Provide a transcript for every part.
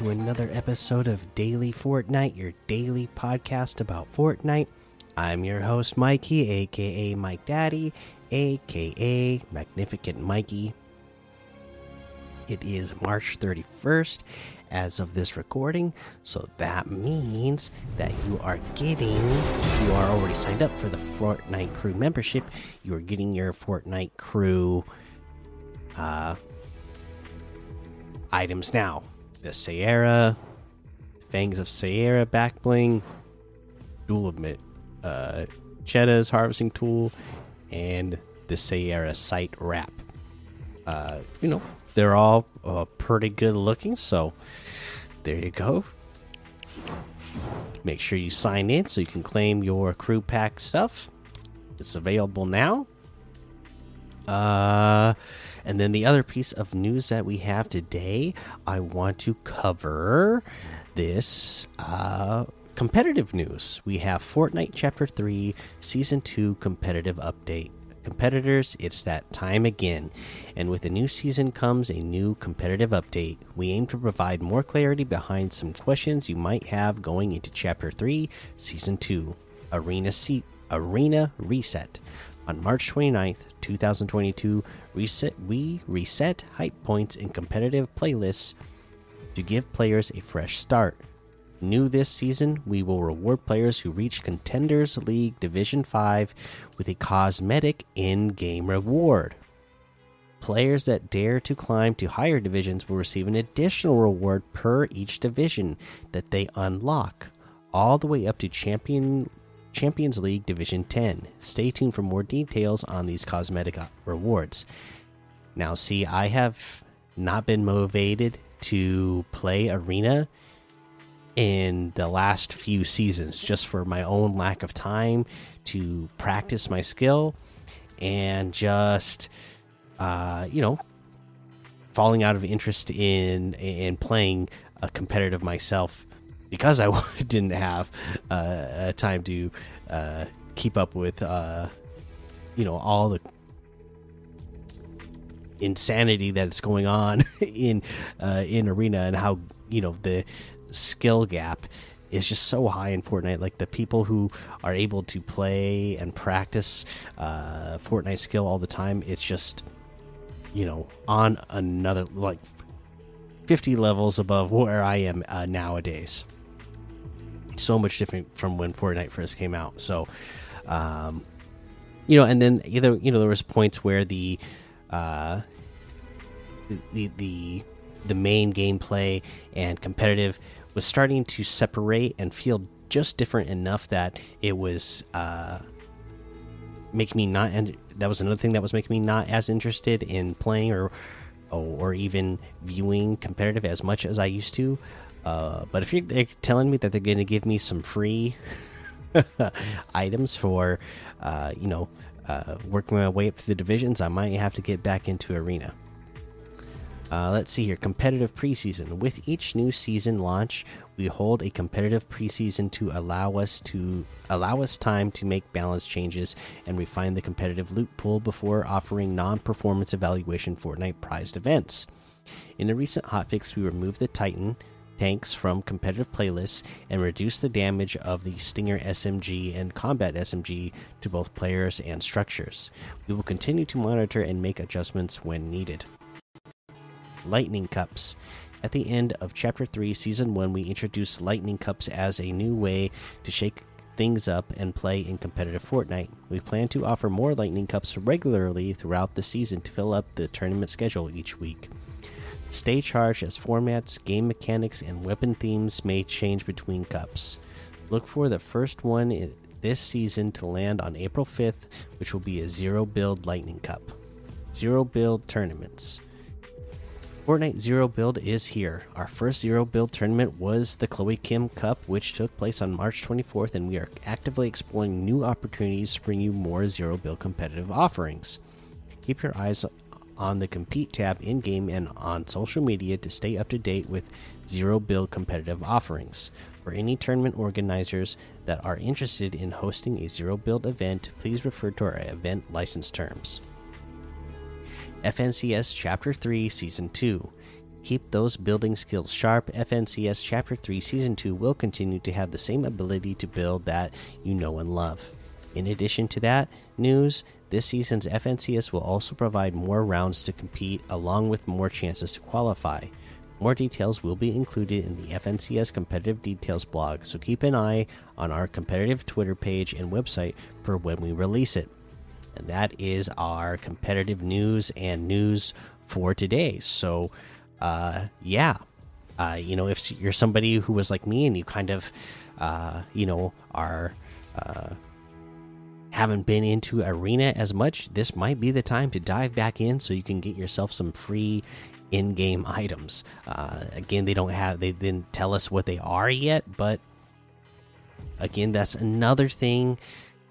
To another episode of Daily Fortnite, your daily podcast about Fortnite. I'm your host, Mikey, aka Mike Daddy, aka Magnificent Mikey. It is March 31st as of this recording, so that means that you are getting, if you are already signed up for the Fortnite Crew membership, you are getting your Fortnite Crew uh, items now. The Sierra, Fangs of Sierra back bling, Dual Admit, uh, Cheetah's harvesting tool, and the Sierra sight wrap. Uh, you know, they're all uh, pretty good looking, so there you go. Make sure you sign in so you can claim your crew pack stuff. It's available now. Uh, and then the other piece of news that we have today, I want to cover this uh, competitive news. We have Fortnite Chapter 3 Season 2 competitive update. Competitors, it's that time again. And with a new season comes a new competitive update. We aim to provide more clarity behind some questions you might have going into Chapter 3, Season 2 Arena, Se Arena Reset. On March 29th, 2022, reset, we reset hype points in competitive playlists to give players a fresh start. New this season, we will reward players who reach Contenders League Division 5 with a cosmetic in game reward. Players that dare to climb to higher divisions will receive an additional reward per each division that they unlock, all the way up to champion Champions League Division 10. Stay tuned for more details on these cosmetic rewards. Now, see, I have not been motivated to play Arena in the last few seasons just for my own lack of time to practice my skill and just, uh, you know, falling out of interest in in playing a competitive myself because I didn't have uh, time to uh, keep up with, uh, you know, all the insanity that's going on in uh, in arena and how you know the skill gap is just so high in Fortnite. Like the people who are able to play and practice uh, Fortnite skill all the time, it's just you know on another like 50 levels above where I am uh, nowadays so much different from when Fortnite first came out. So, um, you know, and then either you know there was points where the uh, the the the main gameplay and competitive was starting to separate and feel just different enough that it was uh, making me not and that was another thing that was making me not as interested in playing or or even viewing competitive as much as I used to. Uh, but if you're they're telling me that they're going to give me some free items for, uh, you know, uh, working my way up to the divisions, I might have to get back into arena. Uh, let's see here. Competitive preseason. With each new season launch, we hold a competitive preseason to allow us to allow us time to make balance changes and refine the competitive loot pool before offering non-performance evaluation Fortnite prized events. In a recent hotfix, we removed the Titan tanks from competitive playlists and reduce the damage of the Stinger SMG and Combat SMG to both players and structures. We will continue to monitor and make adjustments when needed. Lightning Cups. At the end of Chapter 3, Season 1, we introduced Lightning Cups as a new way to shake things up and play in competitive Fortnite. We plan to offer more Lightning Cups regularly throughout the season to fill up the tournament schedule each week. Stay charged as formats, game mechanics, and weapon themes may change between cups. Look for the first one this season to land on April 5th, which will be a zero build Lightning Cup. Zero build tournaments. Fortnite Zero Build is here. Our first Zero Build tournament was the Chloe Kim Cup, which took place on March 24th, and we are actively exploring new opportunities to bring you more Zero Build competitive offerings. Keep your eyes on the Compete tab in game and on social media to stay up to date with Zero Build competitive offerings. For any tournament organizers that are interested in hosting a Zero Build event, please refer to our event license terms. FNCS Chapter 3 Season 2 Keep those building skills sharp. FNCS Chapter 3 Season 2 will continue to have the same ability to build that you know and love. In addition to that news, this season's FNCS will also provide more rounds to compete along with more chances to qualify. More details will be included in the FNCS Competitive Details blog, so keep an eye on our competitive Twitter page and website for when we release it. And that is our competitive news and news for today. So, uh, yeah, uh, you know, if you're somebody who was like me and you kind of, uh, you know, are uh, haven't been into arena as much, this might be the time to dive back in so you can get yourself some free in-game items. Uh, again, they don't have they didn't tell us what they are yet, but again, that's another thing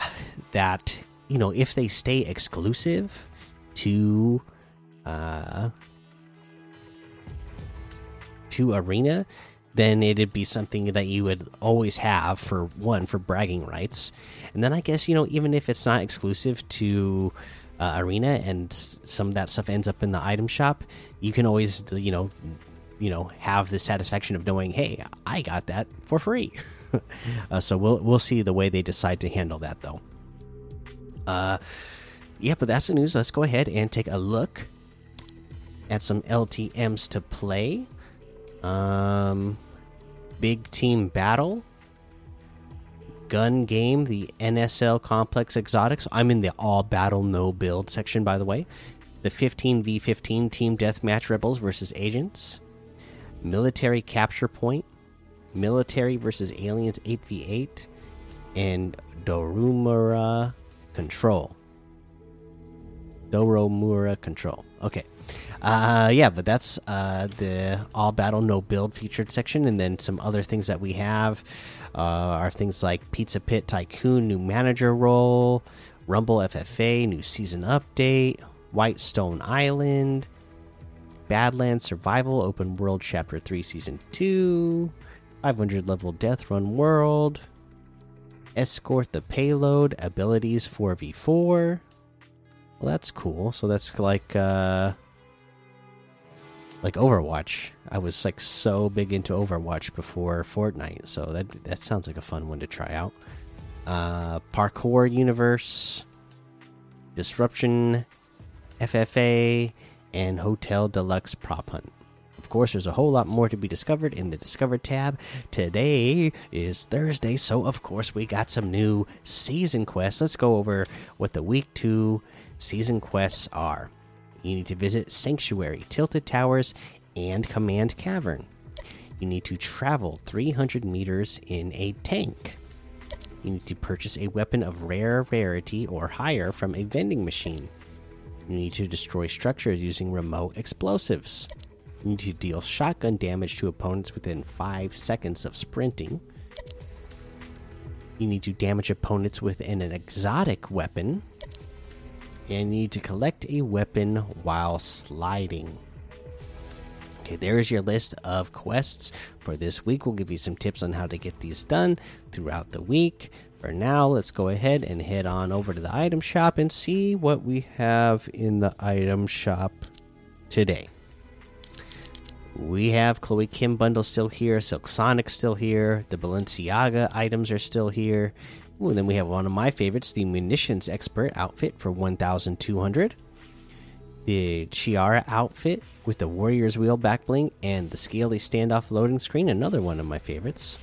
that you know if they stay exclusive to uh to arena then it'd be something that you would always have for one for bragging rights. And then i guess you know even if it's not exclusive to uh, arena and some of that stuff ends up in the item shop you can always you know you know have the satisfaction of knowing hey i got that for free. Uh, so we'll we'll see the way they decide to handle that though. Uh yeah but that's the news. Let's go ahead and take a look at some ltms to play um big team battle gun game, the NSL Complex Exotics. I'm in the all battle no build section, by the way. The 15v15 team deathmatch rebels versus agents. Military capture point. Military versus aliens 8v8. And Dorumura control. Doromura control. Okay. Uh, yeah, but that's uh, the all battle no build featured section, and then some other things that we have uh, are things like Pizza Pit Tycoon new manager role, Rumble FFA new season update, Whitestone Island, Badlands Survival Open World Chapter Three Season Two, 500 level Death Run World, Escort the Payload abilities 4v4. Well, that's cool. So that's like uh like Overwatch. I was like so big into Overwatch before Fortnite, so that that sounds like a fun one to try out. Uh, parkour universe, disruption, FFA, and Hotel Deluxe prop hunt. Of course, there's a whole lot more to be discovered in the Discover tab. Today is Thursday, so of course we got some new season quests. Let's go over what the week two season quests are. You need to visit Sanctuary, Tilted Towers, and Command Cavern. You need to travel 300 meters in a tank. You need to purchase a weapon of rare rarity or higher from a vending machine. You need to destroy structures using remote explosives. You need to deal shotgun damage to opponents within 5 seconds of sprinting. You need to damage opponents within an exotic weapon and you need to collect a weapon while sliding. Okay, there's your list of quests for this week. We'll give you some tips on how to get these done throughout the week. For now, let's go ahead and head on over to the item shop and see what we have in the item shop today. We have Chloe Kim bundle still here, Silk Sonic still here, the Balenciaga items are still here. Ooh, and then we have one of my favorites, the munitions expert outfit for 1,200. The Chiara outfit with the Warrior's Wheel back bling and the Scaly standoff loading screen, another one of my favorites.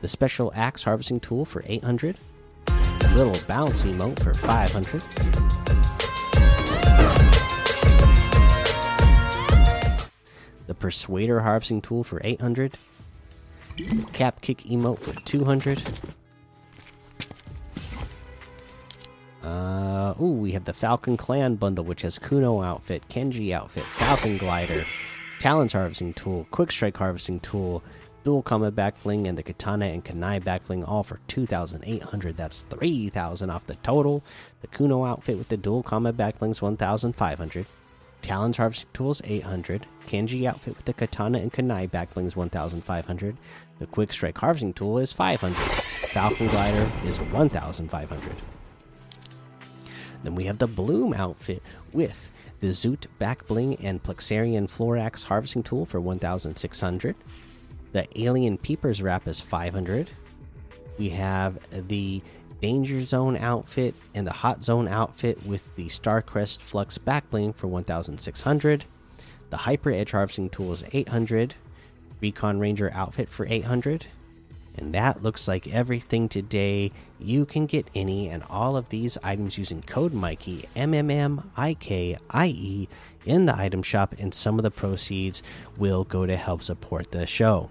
The special axe harvesting tool for 800. The little Bouncy emote for 500. The Persuader harvesting tool for 800. Cap kick emote for 200. Uh, ooh, we have the Falcon Clan bundle, which has Kuno outfit, Kenji outfit, Falcon glider, Talons harvesting tool, Quick Strike harvesting tool, dual combat Backbling, and the Katana and Kanai Backbling, all for 2,800. That's 3,000 off the total. The Kuno outfit with the dual combat backblings, 1,500. Talons harvesting tools, 800. Kenji outfit with the Katana and Kanai backblings, 1,500. The Quick Strike harvesting tool is 500. Falcon glider is 1,500. Then we have the Bloom outfit with the Zoot back bling and Plexarian Florax harvesting tool for 1,600. The Alien Peepers wrap is 500. We have the Danger Zone outfit and the Hot Zone outfit with the Starcrest Flux back bling for 1,600. The Hyper Edge harvesting tool is 800. Recon Ranger outfit for 800. And that looks like everything today. You can get any and all of these items using code Mikey M M M I K I E in the item shop, and some of the proceeds will go to help support the show.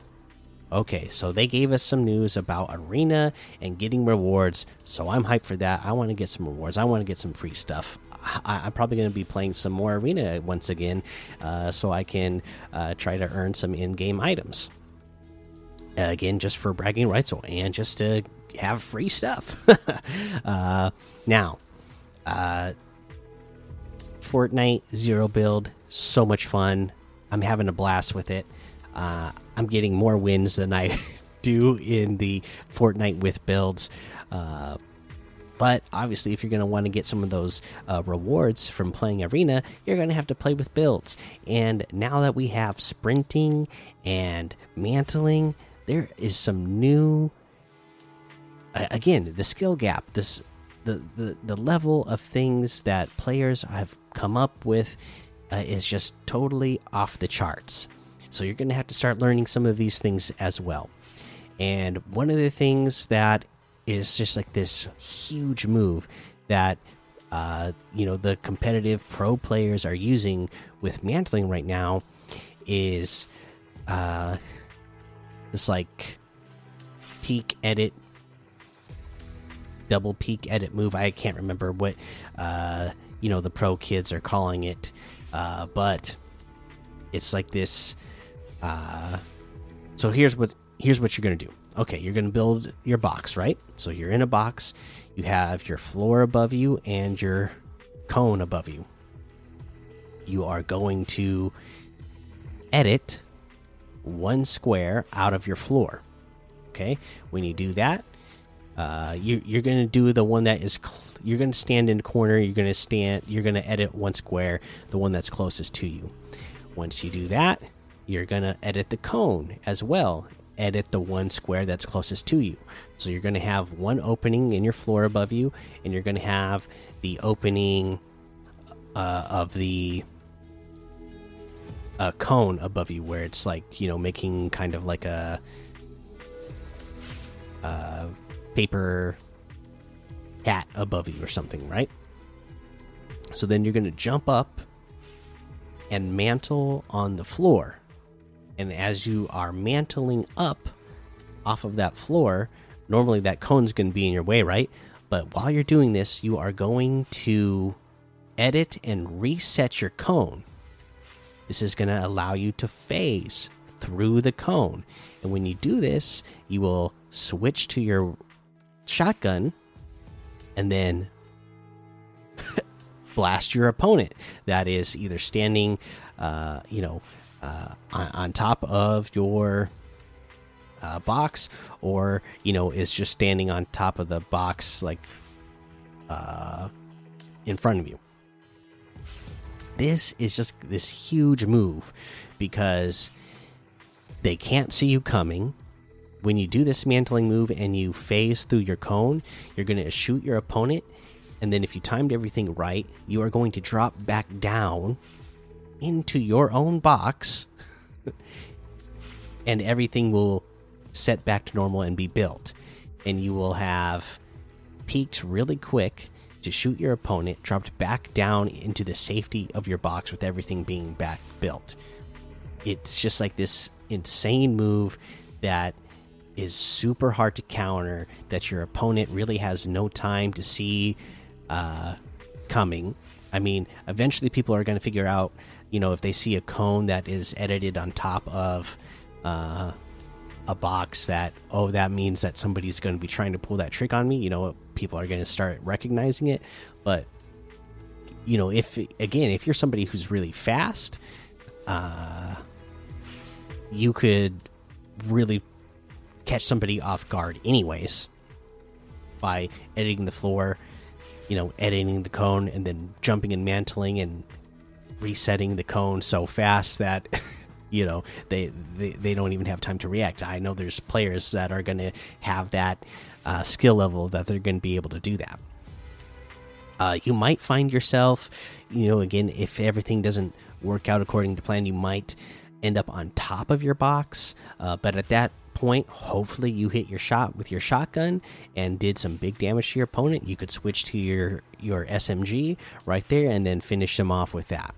Okay, so they gave us some news about Arena and getting rewards, so I'm hyped for that. I want to get some rewards. I want to get some free stuff. I, am probably going to be playing some more Arena once again, uh, so I can uh, try to earn some in-game items again just for bragging rights and just to have free stuff uh, now uh, fortnite zero build so much fun i'm having a blast with it uh, i'm getting more wins than i do in the fortnite with builds uh, but obviously, if you're going to want to get some of those uh, rewards from playing Arena, you're going to have to play with builds. And now that we have sprinting and mantling, there is some new again the skill gap this the the, the level of things that players have come up with uh, is just totally off the charts so you're going to have to start learning some of these things as well. And one of the things that is just like this huge move that uh, you know the competitive pro players are using with mantling right now is uh, this like peek edit double peek edit move. I can't remember what uh you know the pro kids are calling it uh but it's like this uh so here's what here's what you're gonna do okay you're gonna build your box right so you're in a box you have your floor above you and your cone above you you are going to edit one square out of your floor. Okay, when you do that, uh, you, you're going to do the one that is you're going to stand in the corner. You're going to stand. You're going to edit one square, the one that's closest to you. Once you do that, you're going to edit the cone as well. Edit the one square that's closest to you. So you're going to have one opening in your floor above you, and you're going to have the opening uh, of the a cone above you where it's like you know making kind of like a, a paper hat above you or something, right? So then you're going to jump up and mantle on the floor. And as you are mantling up off of that floor, normally that cone's going to be in your way, right? But while you're doing this, you are going to edit and reset your cone this is going to allow you to phase through the cone. And when you do this, you will switch to your shotgun and then blast your opponent that is either standing uh, you know uh, on, on, top of your uh, box or you know is just standing on top of the box like uh, in front of you this is just this huge move because they can't see you coming. When you do this mantling move and you phase through your cone, you're going to shoot your opponent. And then, if you timed everything right, you are going to drop back down into your own box, and everything will set back to normal and be built. And you will have peeked really quick to shoot your opponent, dropped back down into the safety of your box with everything being back built. It's just like this insane move that is super hard to counter, that your opponent really has no time to see uh, coming. I mean, eventually people are going to figure out, you know, if they see a cone that is edited on top of uh, a box that oh that means that somebody's going to be trying to pull that trick on me you know people are going to start recognizing it. But you know if again if you're somebody who's really fast uh you could really catch somebody off guard anyways by editing the floor you know, editing the cone and then jumping and mantling and resetting the cone so fast that you know they, they they don't even have time to react. I know there's players that are going to have that uh, skill level that they're going to be able to do that. Uh, you might find yourself, you know, again, if everything doesn't work out according to plan, you might end up on top of your box. Uh, but at that point, hopefully, you hit your shot with your shotgun and did some big damage to your opponent. You could switch to your your SMG right there and then finish them off with that.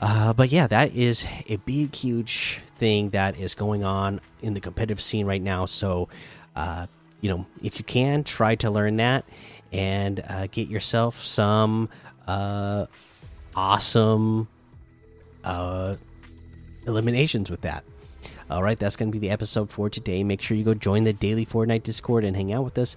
Uh, but yeah, that is a big, huge thing that is going on in the competitive scene right now. So, uh, you know, if you can, try to learn that and uh, get yourself some uh, awesome uh, eliminations with that. All right, that's going to be the episode for today. Make sure you go join the daily Fortnite Discord and hang out with us.